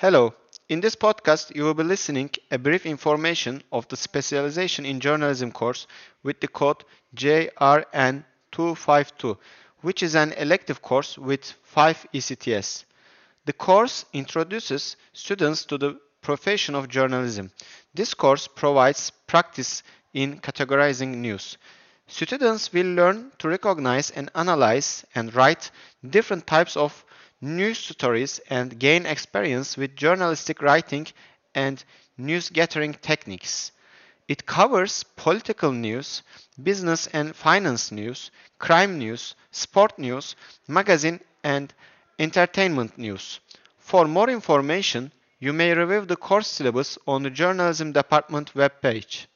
Hello. In this podcast, you will be listening a brief information of the specialization in journalism course with the code JRN252, which is an elective course with 5 ECTS. The course introduces students to the profession of journalism. This course provides practice in categorizing news. Students will learn to recognize and analyze and write different types of news stories and gain experience with journalistic writing and news gathering techniques. It covers political news, business and finance news, crime news, sport news, magazine and entertainment news. For more information, you may review the course syllabus on the journalism department webpage.